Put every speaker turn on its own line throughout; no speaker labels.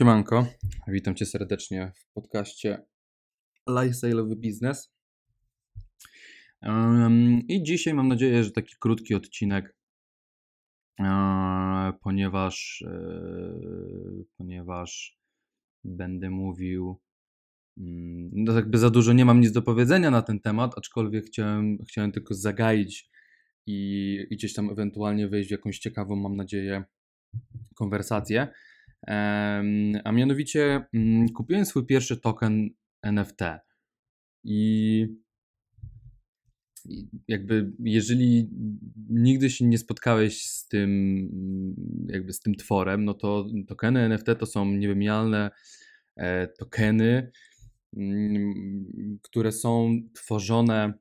Siemanko, witam Cię serdecznie w podcaście Lifestyle'owy Biznes. I dzisiaj mam nadzieję, że taki krótki odcinek, e, ponieważ, e, ponieważ będę mówił, mm, no jakby za dużo nie mam nic do powiedzenia na ten temat, aczkolwiek chciałem, chciałem tylko zagaić i, i gdzieś tam ewentualnie wejść w jakąś ciekawą, mam nadzieję, konwersację. A mianowicie mm, kupiłem swój pierwszy token NFT i jakby jeżeli nigdy się nie spotkałeś z tym jakby z tym tworem, no to tokeny NFT to są niewymienialne e, tokeny, mm, które są tworzone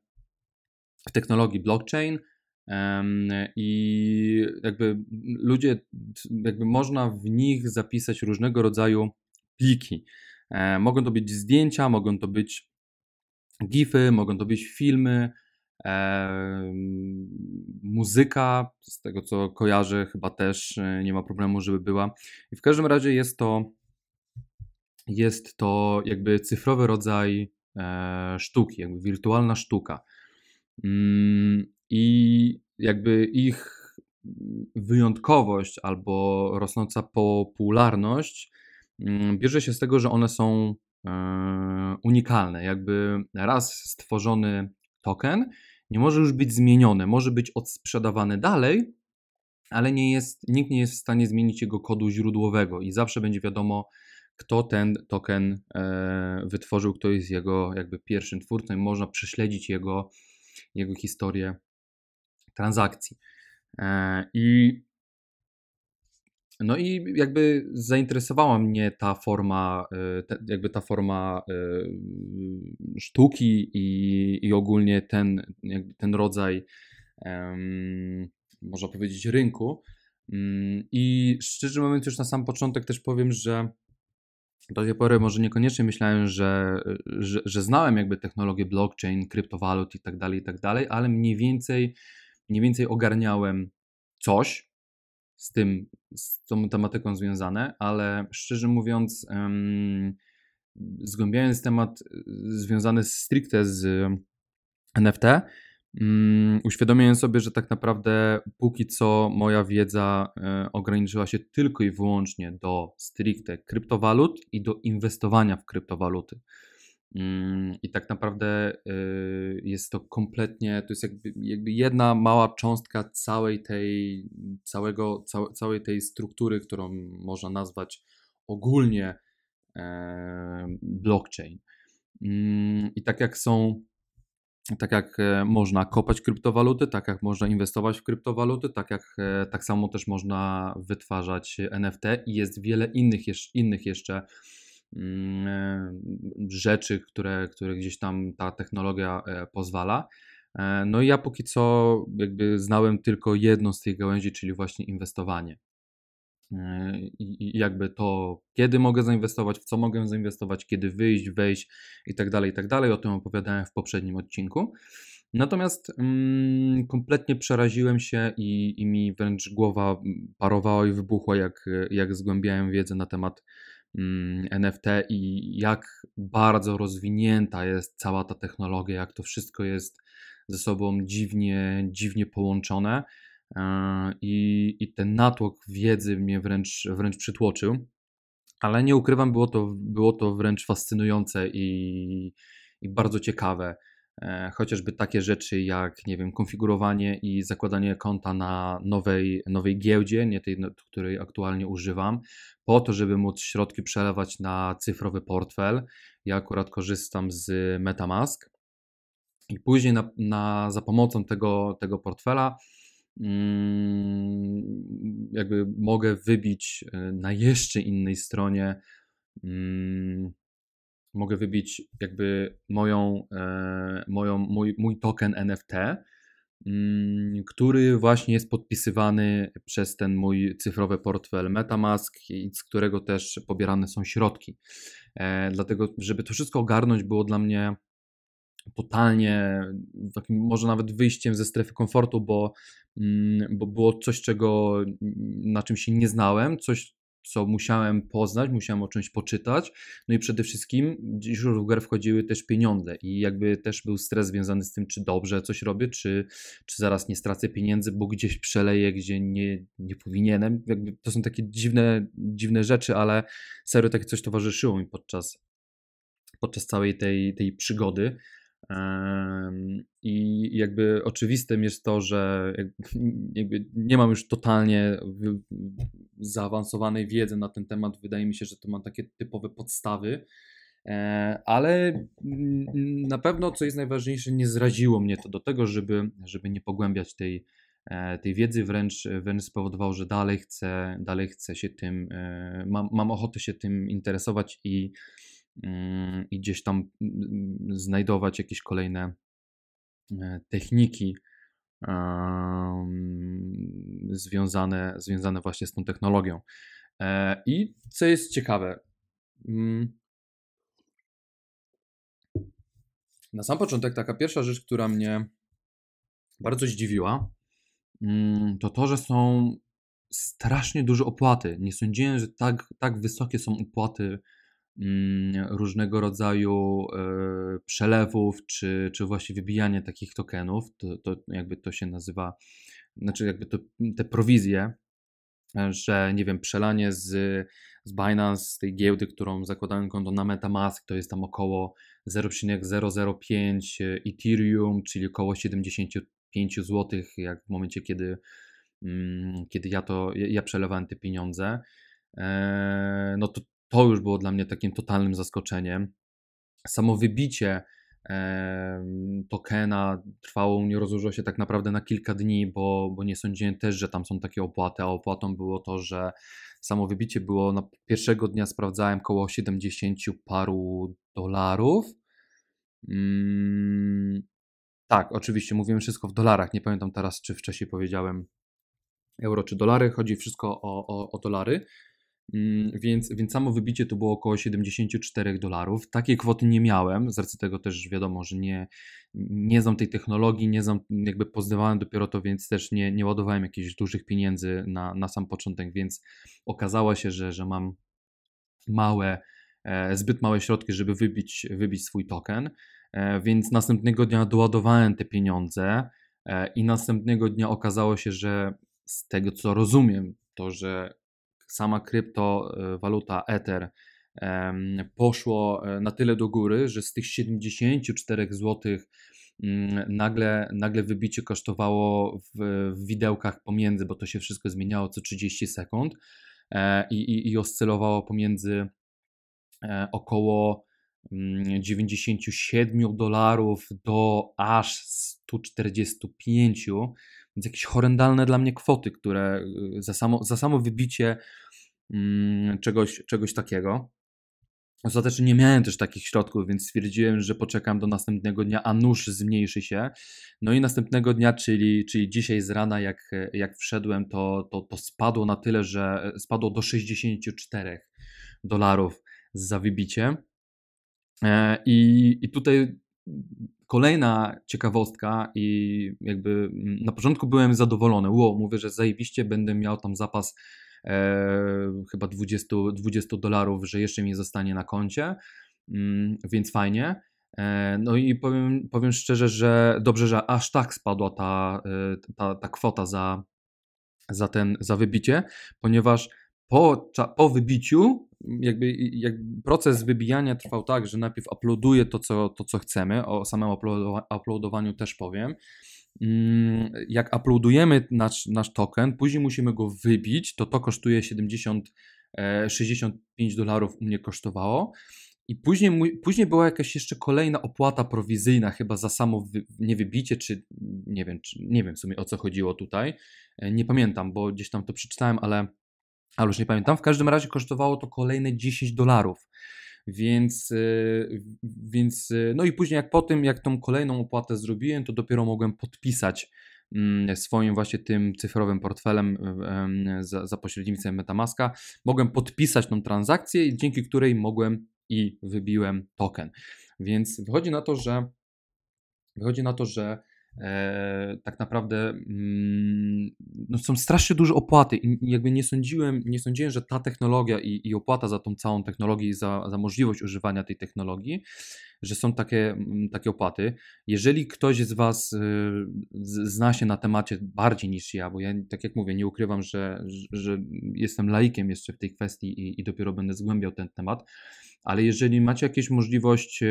w technologii blockchain i jakby ludzie, jakby można w nich zapisać różnego rodzaju pliki. E, mogą to być zdjęcia, mogą to być gify, mogą to być filmy, muzyka, z tego co kojarzę, chyba też e, nie ma problemu, żeby była. I w każdym razie jest to jest to jakby cyfrowy rodzaj e, sztuki, jakby wirtualna sztuka. Mm, I jakby ich wyjątkowość albo rosnąca popularność mm, bierze się z tego, że one są e, unikalne. Jakby raz stworzony token nie może już być zmieniony, może być odsprzedawany dalej, ale nie jest, nikt nie jest w stanie zmienić jego kodu źródłowego i zawsze będzie wiadomo, kto ten token e, wytworzył, kto jest jego jakby pierwszym twórcą i można prześledzić jego, jego historię transakcji. E, I no i jakby zainteresowała mnie ta forma, e, jakby ta forma e, sztuki i, i ogólnie ten, ten rodzaj, można powiedzieć, rynku. Mm, I szczerze mówiąc, już na sam początek też powiem, że do tej pory może niekoniecznie myślałem, że, że, że znałem jakby technologię blockchain, kryptowalut i tak dalej, i tak dalej, ale mniej więcej, mniej więcej ogarniałem coś z tym, z tą tematyką związane, ale szczerze mówiąc, um, zgłębiając temat związany stricte z NFT, um, uświadomiłem sobie, że tak naprawdę póki co moja wiedza e, ograniczyła się tylko i wyłącznie do stricte kryptowalut i do inwestowania w kryptowaluty. Mm, I tak naprawdę y, jest to kompletnie, to jest jakby, jakby jedna mała cząstka całej tej, całego, całej tej struktury, którą można nazwać ogólnie e, blockchain. Mm, I tak jak są, tak jak e, można kopać kryptowaluty, tak jak można inwestować w kryptowaluty, tak jak e, tak samo też można wytwarzać NFT i jest wiele innych, innych jeszcze rzeczy, które, które gdzieś tam ta technologia e, pozwala. E, no i ja póki co jakby znałem tylko jedną z tych gałęzi, czyli właśnie inwestowanie. I jakby to, kiedy mogę zainwestować, w co mogę zainwestować, kiedy wyjść, wejść i tak dalej, i tak dalej. O tym opowiadałem w poprzednim odcinku. Natomiast mm, kompletnie przeraziłem się i, i mi wręcz głowa parowała i wybuchła, jak, jak zgłębiałem wiedzę na temat Mm, NFT i jak bardzo rozwinięta jest cała ta technologia, jak to wszystko jest ze sobą dziwnie, dziwnie połączone. E, I, i ten natłok wiedzy mnie wręcz, wręcz przytłoczył. Ale nie ukrywam, było to, było to wręcz fascynujące i, i bardzo ciekawe. E, chociażby takie rzeczy jak, nie wiem, konfigurowanie i zakładanie konta na nowej, nowej giełdzie, nie tej, której aktualnie używam, po to, żeby móc środki przelewać na cyfrowy portfel. Ja akurat korzystam z MetaMask i później na, na, za pomocą tego, tego portfela mm, jakby mogę wybić e, na jeszcze innej stronie mm, mogę wybić jakby moją, e, moją, mój, mój token NFT, mm, który właśnie jest podpisywany przez ten mój cyfrowy portfel MetaMask, z którego też pobierane są środki. E, dlatego, żeby to wszystko ogarnąć, było dla mnie totalnie, takim może nawet wyjściem ze strefy komfortu, bo, mm, bo było coś, czego, na czym się nie znałem, coś, co musiałem poznać, musiałem o czymś poczytać. No i przede wszystkim dziś w grę wchodziły też pieniądze i jakby też był stres związany z tym, czy dobrze coś robię, czy, czy zaraz nie stracę pieniędzy, bo gdzieś przeleję, gdzie nie, nie powinienem. Jakby to są takie dziwne, dziwne rzeczy, ale serio takie coś towarzyszyło mi podczas, podczas całej tej, tej przygody. I jakby oczywistym jest to, że jakby nie mam już totalnie zaawansowanej wiedzy na ten temat. Wydaje mi się, że to mam takie typowe podstawy, e, ale na pewno, co jest najważniejsze, nie zraziło mnie to do tego, żeby, żeby nie pogłębiać tej, e, tej wiedzy, wręcz, wręcz spowodowało, że dalej chcę, dalej chcę się tym, e, mam, mam ochotę się tym interesować i i gdzieś tam znajdować jakieś kolejne techniki związane, związane właśnie z tą technologią. E, I co jest ciekawe, mm, na sam początek taka pierwsza rzecz, która mnie bardzo zdziwiła, mm, to to, że są strasznie duże opłaty. Nie sądziłem, że tak, tak wysokie są opłaty różnego rodzaju e, przelewów, czy, czy właśnie wybijanie takich tokenów, to, to jakby to się nazywa, znaczy jakby to, te prowizje, e, że nie wiem, przelanie z, z Binance, z tej giełdy, którą zakładałem konto na Metamask, to jest tam około 0,005 Ethereum, czyli około 75 zł, jak w momencie, kiedy, mm, kiedy ja to, ja przelewałem te pieniądze. E, no to to już było dla mnie takim totalnym zaskoczeniem. Samo wybicie e, tokena trwało u mnie, rozłożyło się tak naprawdę na kilka dni, bo, bo nie sądziłem też, że tam są takie opłaty, a opłatą było to, że samo wybicie było, na pierwszego dnia sprawdzałem około 70 paru dolarów. Mm, tak, oczywiście mówiłem wszystko w dolarach, nie pamiętam teraz, czy wcześniej powiedziałem euro czy dolary, chodzi wszystko o, o, o dolary. Mm, więc, więc samo wybicie to było około 74 dolarów. Takiej kwoty nie miałem, z racji tego też wiadomo, że nie, nie znam tej technologii, nie znam, jakby poznawałem dopiero to, więc też nie, nie ładowałem jakichś dużych pieniędzy na, na sam początek, więc okazało się, że, że mam małe, e, zbyt małe środki, żeby wybić, wybić swój token, e, więc następnego dnia doładowałem te pieniądze e, i następnego dnia okazało się, że z tego co rozumiem, to, że sama kryptowaluta Ether poszło e, na tyle do góry, że z tych 74 zł mm, nagle, nagle wybicie kosztowało w, w widełkach pomiędzy, bo to się wszystko zmieniało co 30 sekund e, i, i, i oscylowało pomiędzy e, około 97 mm, dolarów do aż 145 więc jakieś horrendalne dla mnie kwoty, które y, za samo, za samo wybicie mm, czegoś, czegoś takiego. Ostatecznie nie miałem też takich środków, więc stwierdziłem, że poczekam do następnego dnia, a nóż zmniejszy się. No i następnego dnia, czyli, czyli dzisiaj z rana, jak, jak wszedłem, to, to, to spadło na tyle, że spadło do 64 dolarów za wybicie. E, I, I tutaj kolejna ciekawostka i jakby mm, na początku byłem zadowolony. Ło, mówię, że zajebiście będę miał tam zapas e, chyba 20, 20 dolarów, że jeszcze mi zostanie na koncie, mm, więc fajnie. E, no i powiem, powiem szczerze, że dobrze, że aż tak spadła ta, e, ta, ta kwota za, za, ten, za wybicie, ponieważ po, po wybiciu jakby, jakby proces wybijania trwał tak, że najpierw uploaduję to, co, to, co chcemy. O samym uploadowaniu też powiem. Mm, jak uploadujemy nasz, nasz token, później musimy go wybić, to to kosztuje 70, 65 e, dolarów u mnie kosztowało. I później, później była jakaś jeszcze kolejna opłata prowizyjna, chyba za samo wy, nie wybicie, czy nie wiem, czy, nie wiem w sumie o co chodziło tutaj. E, nie pamiętam, bo gdzieś tam to przeczytałem, ale ale już nie pamiętam. W każdym razie kosztowało to kolejne 10 dolarów. Więc, y, więc, y, no i później, jak po tym, jak tą kolejną opłatę zrobiłem, to dopiero mogłem podpisać mm, swoim właśnie tym cyfrowym portfelem za, za pośrednictwem Metamaska. Mogłem podpisać tą transakcję, dzięki której mogłem i wybiłem token. Więc wychodzi na to, że wychodzi na to, że e, tak naprawdę mm, no są strasznie duże opłaty i jakby nie sądziłem, nie sądziłem, że ta technologia i, i opłata za tą całą technologię i za, za możliwość używania tej technologii, że są takie, mm, takie opłaty. Jeżeli ktoś z Was y, zna się na temacie bardziej niż ja, bo ja tak jak mówię, nie ukrywam, że, że jestem laikiem jeszcze w tej kwestii i, i dopiero będę zgłębiał ten temat, ale jeżeli macie jakieś możliwość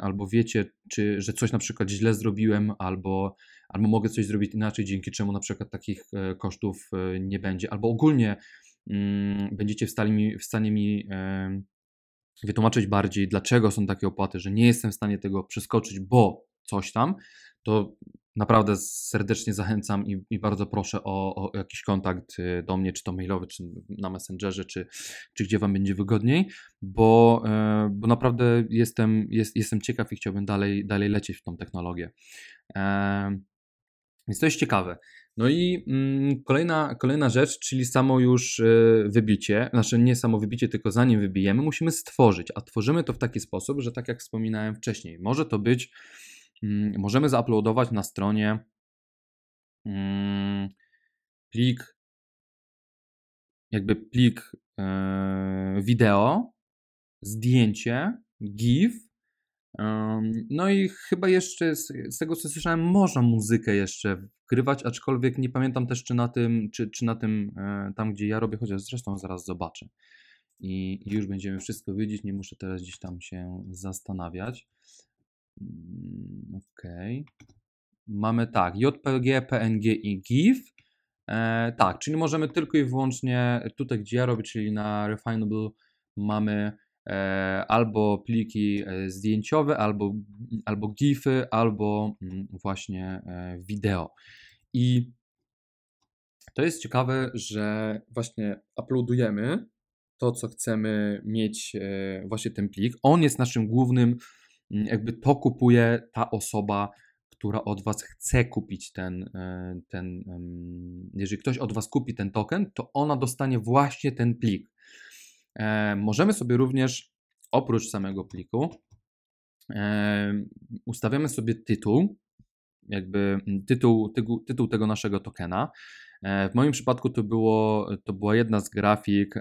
albo wiecie, czy, że coś na przykład źle zrobiłem, albo, albo mogę coś zrobić inaczej, dzięki czemu na przykład takich e, kosztów e, nie będzie, albo ogólnie mm, będziecie w stanie mi, w stanie mi wytłumaczyć bardziej, dlaczego są takie opłaty, że nie jestem w stanie tego przeskoczyć, bo coś tam, to naprawdę serdecznie zachęcam i, i bardzo proszę o, o, jakiś kontakt y, do mnie, czy to mailowy, czy na Messengerze, czy, czy gdzie Wam będzie wygodniej, bo, e, bo naprawdę jestem, jest, jestem ciekaw i chciałbym dalej, dalej lecieć w tą technologię. E, więc to jest ciekawe. No i mm, kolejna, kolejna rzecz, czyli samo już y, wybicie, znaczy nie samo wybicie, tylko zanim wybijemy, musimy stworzyć, a tworzymy to w taki sposób, że tak jak wspominałem wcześniej, może to być Mm, możemy zauploadować na stronie mm, plik, jakby plik e, wideo, zdjęcie, GIF. No i chyba jeszcze z, z, tego co słyszałem, można muzykę jeszcze wgrywać, aczkolwiek nie pamiętam też, czy na tym, czy, czy na tym, e, tam gdzie ja robię, chociaż zresztą zaraz zobaczę. I już będziemy wszystko wiedzieć, nie muszę teraz gdzieś tam się zastanawiać. Mm, ok. Mamy tak, JPG, PNG i GIF. E, tak, czyli możemy tylko i wyłącznie tutaj, gdzie ja robię, czyli na Refinable, mamy albo pliki e, zdjęciowe, albo, albo GIFy, albo mm, właśnie e, wideo. I to jest ciekawe, że właśnie uploadujemy to, co chcemy mieć, e, właśnie ten plik. On jest naszym głównym Mm, jakby to kupuje ta osoba, która od Was chce kupić ten, e, ten, jeżeli ktoś od Was kupi ten token, to ona dostanie właśnie ten plik. E, możemy sobie również, oprócz samego pliku, e, ustawiamy sobie tytuł, jakby tytuł, tytuł, tytuł tego naszego tokena. E, w moim przypadku to, było, to była jedna z grafik,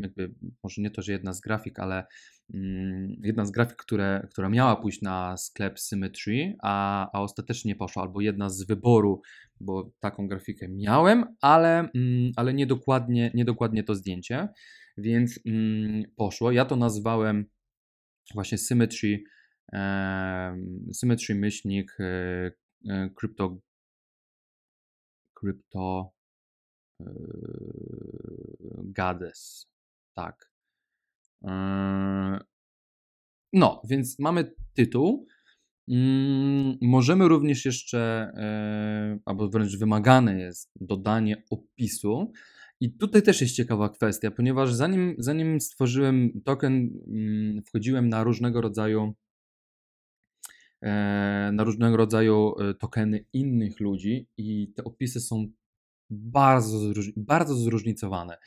jakby, może nie to, że jedna z grafik, ale mm, jedna z grafik, które, która miała pójść na sklep Symmetry, a, a ostatecznie poszła, albo jedna z wyboru, bo taką grafikę miałem, ale, mm, ale niedokładnie, niedokładnie to zdjęcie, więc mm, poszło. Ja to nazwałem właśnie Symmetry, Symmetry myślnik e, e, Crypto Crypto yy, Gades. Tak. Yy, no, więc mamy tytuł. Mm, możemy również jeszcze, yy, albo wręcz wymagane jest dodanie opisu. I tutaj też jest ciekawa kwestia, ponieważ zanim, zanim stworzyłem token, mm, wchodziłem na różnego rodzaju E, na różnego rodzaju e, tokeny innych ludzi i te opisy są bardzo, bardzo zróżnicowane.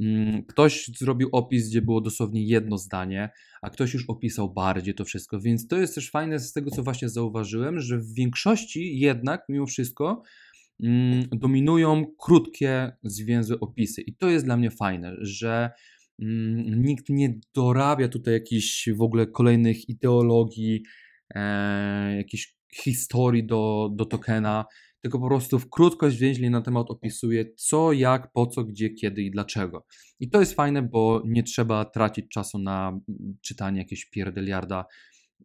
Mm, ktoś zrobił opis, gdzie było dosłownie jedno zdanie, a ktoś już opisał bardziej to wszystko, więc to jest też fajne z tego, co właśnie zauważyłem, że w większości jednak, mimo wszystko, mm, dominują krótkie, zwięzłe opisy. I to jest dla mnie fajne, że mm, nikt nie dorabia tutaj jakichś w ogóle kolejnych ideologii, e, jakiejś historii do, do tokena, tylko po prostu w krótkość więźli na temat opisuje co, jak, po co, gdzie, kiedy i dlaczego. I to jest fajne, bo nie trzeba tracić czasu na czytanie jakiegoś pierdeliarda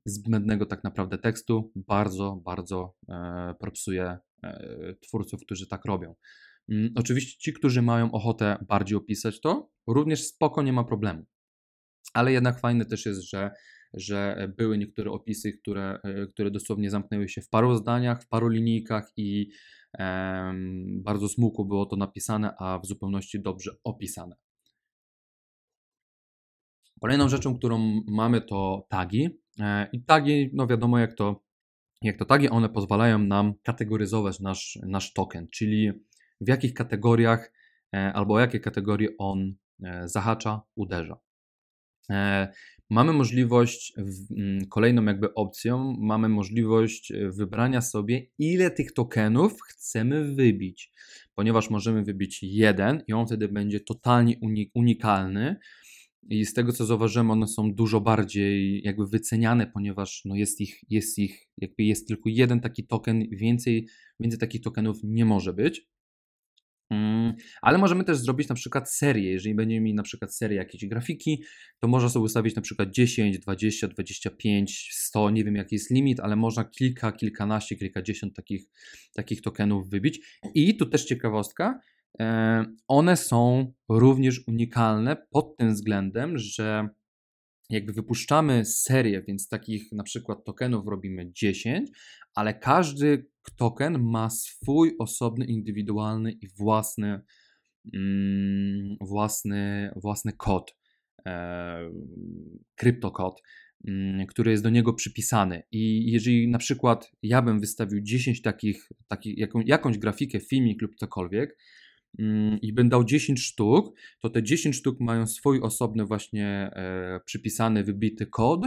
zbędnego tak naprawdę tekstu. Bardzo, bardzo e, propsuje e, twórców, którzy tak robią. Mm, oczywiście ci, którzy mają ochotę bardziej opisać to, również spoko, nie ma problemu. Ale jednak fajne też jest, że że były niektóre opisy, które, e, które dosłownie zamknęły się w paru zdaniach, w paru linijkach i bardzo smukło było to napisane, a w zupełności dobrze opisane. Kolejną rzeczą, którą mamy to tagi. E, I tagi, no wiadomo jak to, jak to tagi, one pozwalają nam kategoryzować nasz, nasz token, czyli w jakich kategoriach e, albo o jakie kategorie on zahacza, uderza. Mamy możliwość, mm, kolejną jakby opcją, mamy możliwość e, wybrania sobie, ile tych tokenów chcemy wybić, ponieważ możemy wybić jeden i on wtedy będzie totalnie unikalny. I z tego co zauważyłem, one są dużo bardziej jakby wyceniane, ponieważ no jest ich, jest ich, jakby jest tylko jeden taki token, więcej, więcej takich tokenów nie może być. Mm, ale możemy też zrobić na przykład serię. Jeżeli będziemy mieli na przykład serię jakiejś grafiki, to można sobie ustawić na przykład 10, 20, 25, 100, nie wiem jaki jest limit, ale można kilka, kilkanaście, kilkadziesiąt takich, takich tokenów wybić. I tu też ciekawostka, e, one są również unikalne pod tym względem, że jakby wypuszczamy serię, więc takich na przykład tokenów robimy 10, ale każdy token ma swój osobny, indywidualny i własny, mm, własny, własny kod, e, kryptokod, mm, który jest do niego przypisany. I jeżeli na przykład ja bym wystawił 10 takich, takich jaką, jakąś grafikę, filmik lub cokolwiek, mm, i bym dał 10 sztuk, to te 10 sztuk mają swój osobny właśnie e, przypisany, wybity kod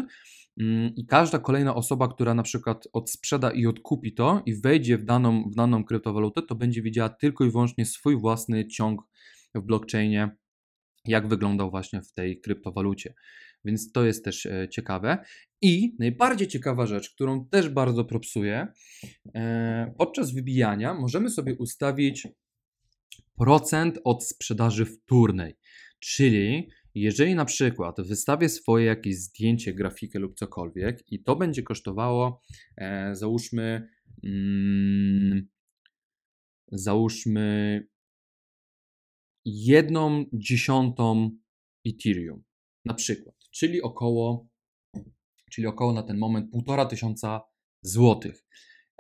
I każda kolejna osoba, która na przykład odsprzeda i odkupi to i wejdzie w daną, w daną kryptowalutę, to będzie widziała tylko i wyłącznie swój własny ciąg w blockchainie, jak wyglądał właśnie w tej kryptowalucie. Więc to jest też e, ciekawe. I najbardziej ciekawa rzecz, którą też bardzo propsuję, e, podczas wybijania możemy sobie ustawić procent od sprzedaży wtórnej. Czyli jeżeli na przykład wystawię swoje jakieś zdjęcie, grafikę lub cokolwiek i to będzie kosztowało, e, załóżmy, mm, załóżmy jedną dziesiątą Ethereum, na przykład, czyli około, czyli około na ten moment półtora tysiąca złotych.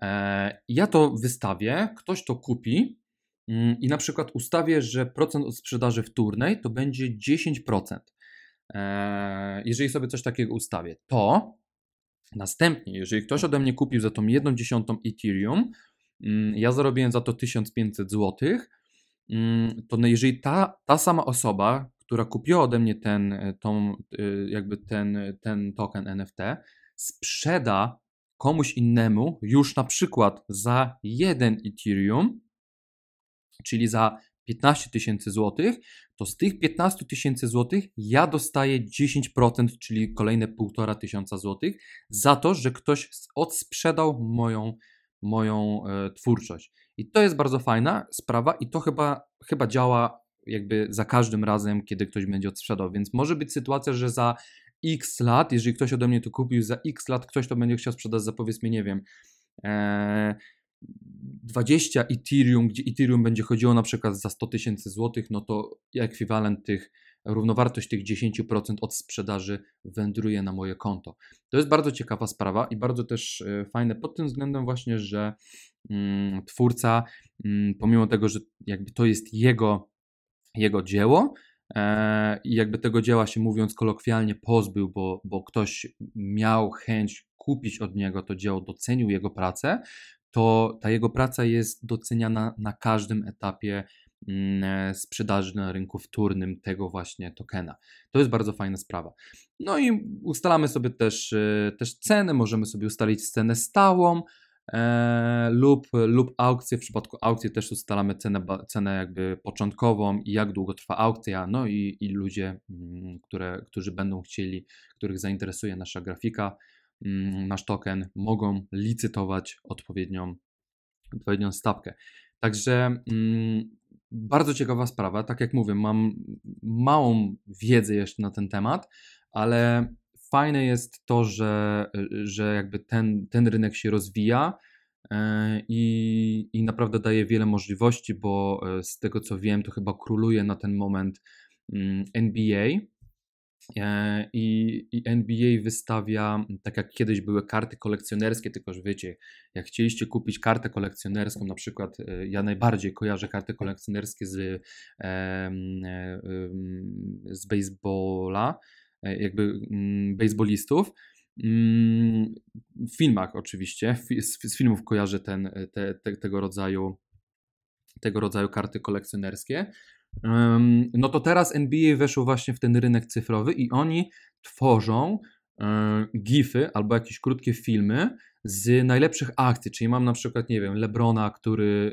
E, ja to wystawię, ktoś to kupi, i na przykład ustawię, że procent od sprzedaży wtórnej to będzie 10%. E, jeżeli sobie coś takiego ustawię, to następnie, jeżeli ktoś ode mnie kupił za tą 1 dziesiątą Ethereum, mm, ja zarobiłem za to 1500 zł, mm, to jeżeli ta, ta sama osoba, która kupiła ode mnie ten, e, tą, e, jakby ten, ten token NFT, sprzeda komuś innemu już na przykład za 1 Ethereum, czyli za 15 tysięcy złotych, to z tych 15 tysięcy złotych ja dostaję 10%, czyli kolejne 1,5 tysiąca złotych za to, że ktoś odsprzedał moją, moją e, twórczość. I to jest bardzo fajna sprawa i to chyba, chyba działa jakby za każdym razem, kiedy ktoś będzie odsprzedał. Więc może być sytuacja, że za x lat, jeżeli ktoś ode mnie to kupił, za x lat ktoś to będzie chciał sprzedać za powiedzmy, nie wiem, e, 20 Ethereum, gdzie Ethereum będzie chodziło na przykład za 100 tysięcy złotych, no to ekwiwalent tych, równowartość tych 10% od sprzedaży wędruje na moje konto. To jest bardzo ciekawa sprawa i bardzo też e, fajne pod tym względem właśnie, że mm, twórca, mm, pomimo tego, że jakby to jest jego, jego dzieło, e, i jakby tego dzieła się mówiąc kolokwialnie pozbył, bo, bo ktoś miał chęć kupić od niego to dzieło, docenił jego pracę, to ta jego praca jest doceniana na każdym etapie mm, sprzedaży na rynku wtórnym tego właśnie tokena. To jest bardzo fajna sprawa. No i ustalamy sobie też, e, też cenę, możemy sobie ustalić cenę stałą e, lub, lub aukcję. W przypadku aukcji też ustalamy cenę, cenę jakby początkową i jak długo trwa aukcja, no i, i ludzie, mm, które, którzy będą chcieli, których zainteresuje nasza grafika, nasz token, mogą licytować odpowiednią, odpowiednią stawkę. Także mm, bardzo ciekawa sprawa. Tak jak mówię, mam małą wiedzę jeszcze na ten temat, ale fajne jest to, że, że jakby ten, ten rynek się rozwija. E, I, I naprawdę daje wiele możliwości, bo e, z tego co wiem, to chyba króluje na ten moment mm, NBA, I, I, NBA wystawia, tak jak kiedyś były karty kolekcjonerskie, tylko że wiecie, jak chcieliście kupić kartę kolekcjonerską, na przykład e, ja najbardziej kojarzę karty kolekcjonerskie z, e, z baseballa, jakby mm, baseballistów. Mm, w filmach oczywiście, z, filmów kojarzę ten, te, te, tego rodzaju tego rodzaju karty kolekcjonerskie. No to teraz NBA weszło właśnie w ten rynek cyfrowy i oni tworzą gify albo jakieś krótkie filmy z najlepszych akcji, czyli mam na przykład, nie wiem, Lebrona, który,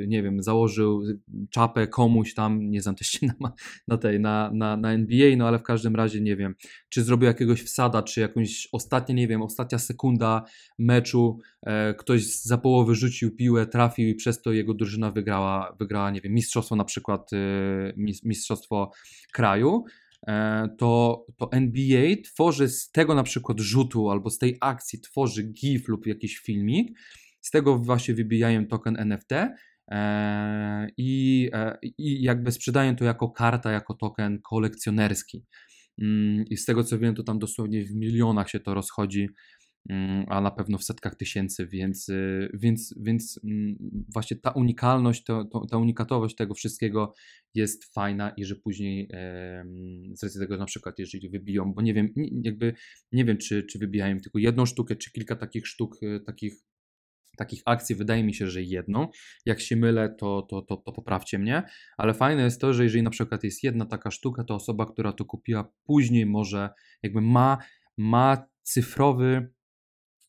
yy, nie wiem, założył czapę komuś tam, nie znam też na, na tej, na, na, na NBA, no ale w każdym razie, nie wiem, czy zrobił jakiegoś wsada, czy jakąś ostatnia, nie wiem, ostatnia sekunda meczu, e, ktoś za połowy rzucił piłę, trafił i przez to jego drużyna wygrała, wygrała, nie wiem, mistrzostwo na przykład, mistrzostwo kraju, E, to, to NBA tworzy z tego na przykład rzutu albo z tej akcji tworzy GIF lub jakiś filmik, z tego właśnie wybijają token NFT e, i, e, i jakby sprzedają to jako karta, jako token kolekcjonerski. Mm, I z tego co wiem, to tam dosłownie w milionach się to rozchodzi a na pewno w setkach tysięcy, więc, y, więc, więc mm, właśnie ta unikalność, to, to, ta unikatowość tego wszystkiego jest fajna i że później z racji tego na przykład jeżeli wybiją, bo nie wiem, jakby nie wiem czy, czy wybijają tylko jedną sztukę, czy kilka takich sztuk, y, takich takich akcji wydaje mi się, że jedną. Jak się mylę, to, to, to, to poprawcie mnie, ale fajne jest to, że jeżeli na przykład jest jedna taka sztuka, to osoba, która to kupiła, później może jakby ma, ma cyfrowy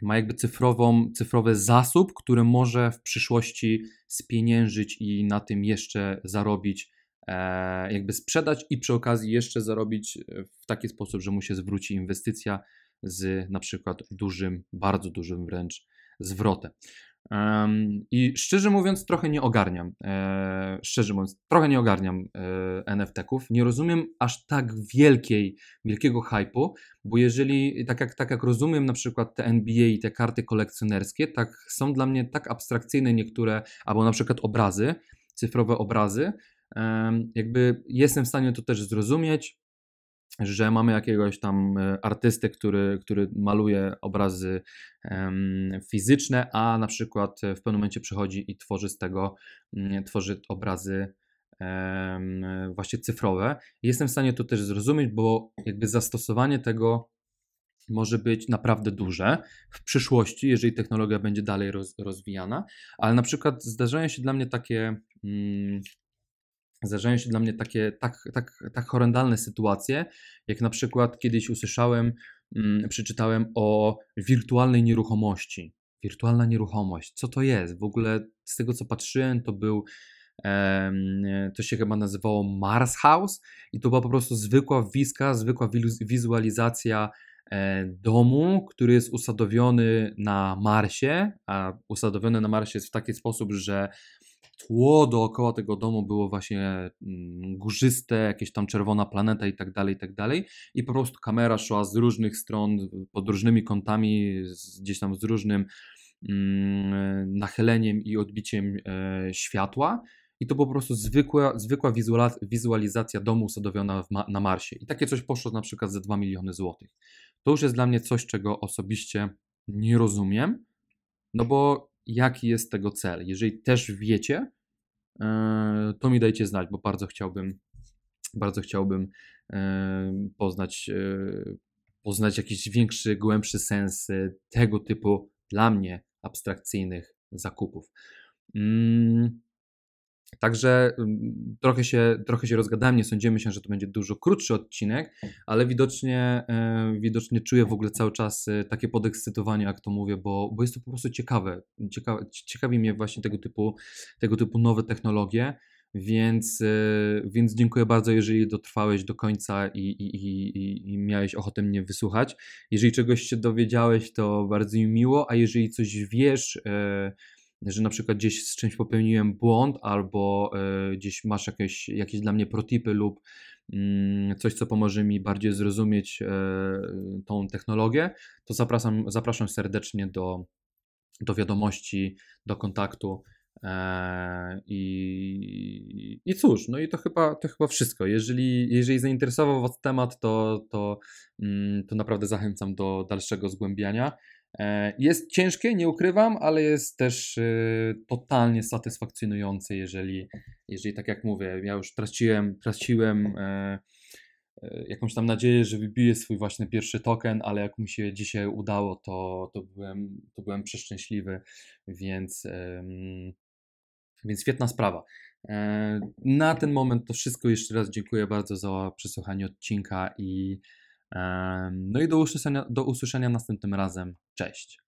ma jakby cyfrową, cyfrowy zasób, który może w przyszłości spieniężyć i na tym jeszcze zarobić, e, jakby sprzedać i przy okazji jeszcze zarobić w taki sposób, że mu się zwróci inwestycja z na przykład dużym, bardzo dużym wręcz zwrotem. I szczerze mówiąc, trochę nie ogarniam. E, szczerze mówiąc, trochę nie ogarniam e, NFT-ków. Nie rozumiem aż tak wielkiej, wielkiego hypu, bo jeżeli, tak jak, tak jak rozumiem na przykład te NBA i te karty kolekcjonerskie, tak są dla mnie tak abstrakcyjne niektóre, albo na przykład obrazy, cyfrowe obrazy, jakby jestem w stanie to też zrozumieć, że mamy jakiegoś tam e, artystę, który, który maluje obrazy fizyczne, a na przykład w pewnym momencie przychodzi i tworzy z tego, mm, tworzy obrazy właśnie cyfrowe. Jestem w stanie to też zrozumieć, bo jakby zastosowanie tego może być naprawdę duże w przyszłości, jeżeli technologia będzie dalej roz, rozwijana, ale na przykład zdarzają się dla mnie takie mm, zdarzają się dla mnie takie tak, tak, tak horrendalne sytuacje, jak na przykład kiedyś usłyszałem, mm, przeczytałem o wirtualnej nieruchomości. Wirtualna nieruchomość, co to jest? W ogóle z tego co patrzyłem, to był to się chyba nazywało Mars House i to była po prostu zwykła wiska, zwykła wizualizacja e, domu, który jest usadowiony na Marsie, a usadowiony na Marsie jest w taki sposób, że tło dookoła tego domu było właśnie mm, górzyste, jakieś tam czerwona planeta i tak dalej, i tak dalej. I po prostu kamera szła z różnych stron, pod różnymi kątami, gdzieś tam z różnym mm, nachyleniem i odbiciem e, światła. I to po prostu zwykła, zwykła wizualizacja domu usadowiona ma na Marsie. I takie coś poszło na przykład za 2 miliony złotych. To już jest dla mnie coś, czego osobiście nie rozumiem, no bo jaki jest tego cel. Jeżeli też wiecie, e, to mi dajcie znać, bo bardzo chciałbym, bardzo chciałbym e, poznać, e, poznać jakiś większy, głębszy sens tego typu dla mnie abstrakcyjnych zakupów. Mm, Także trochę się, trochę się rozgadałem, nie sądzimy się, że to będzie dużo krótszy odcinek, ale widocznie, e, widocznie czuję w ogóle cały czas e, takie podekscytowanie, jak to mówię, bo, bo jest to po prostu ciekawe. Ciekawe ciekawi mnie właśnie tego typu, tego typu nowe technologie, więc, e, więc dziękuję bardzo, jeżeli dotrwałeś do końca i, i, i, i miałeś ochotę mnie wysłuchać. Jeżeli czegoś się dowiedziałeś, to bardzo mi miło, a jeżeli coś wiesz, że na przykład gdzieś z czymś popełniłem błąd, albo y, gdzieś masz jakieś, jakieś dla mnie protipy lub y, coś, co pomoże mi bardziej zrozumieć y, tą technologię, to zapraszam, zapraszam serdecznie do, do wiadomości, do kontaktu. E, I, I cóż, no i to chyba, to chyba wszystko. Jeżeli, jeżeli zainteresował Was temat, to, to, mm, to naprawdę zachęcam do dalszego zgłębiania. E, jest ciężkie, nie ukrywam, ale jest też e, totalnie satysfakcjonujące, jeżeli, jeżeli tak jak mówię, ja już traciłem, traciłem e, jakąś tam nadzieję, że wybiję swój właśnie pierwszy token, ale jak mi się dzisiaj udało, to, to, byłem, to byłem przeszczęśliwy, więc, Więc świetna sprawa. Na ten moment to wszystko. Jeszcze raz dziękuję bardzo za przesłuchanie odcinka i no i do usłyszenia, do usłyszenia następnym razem. Cześć.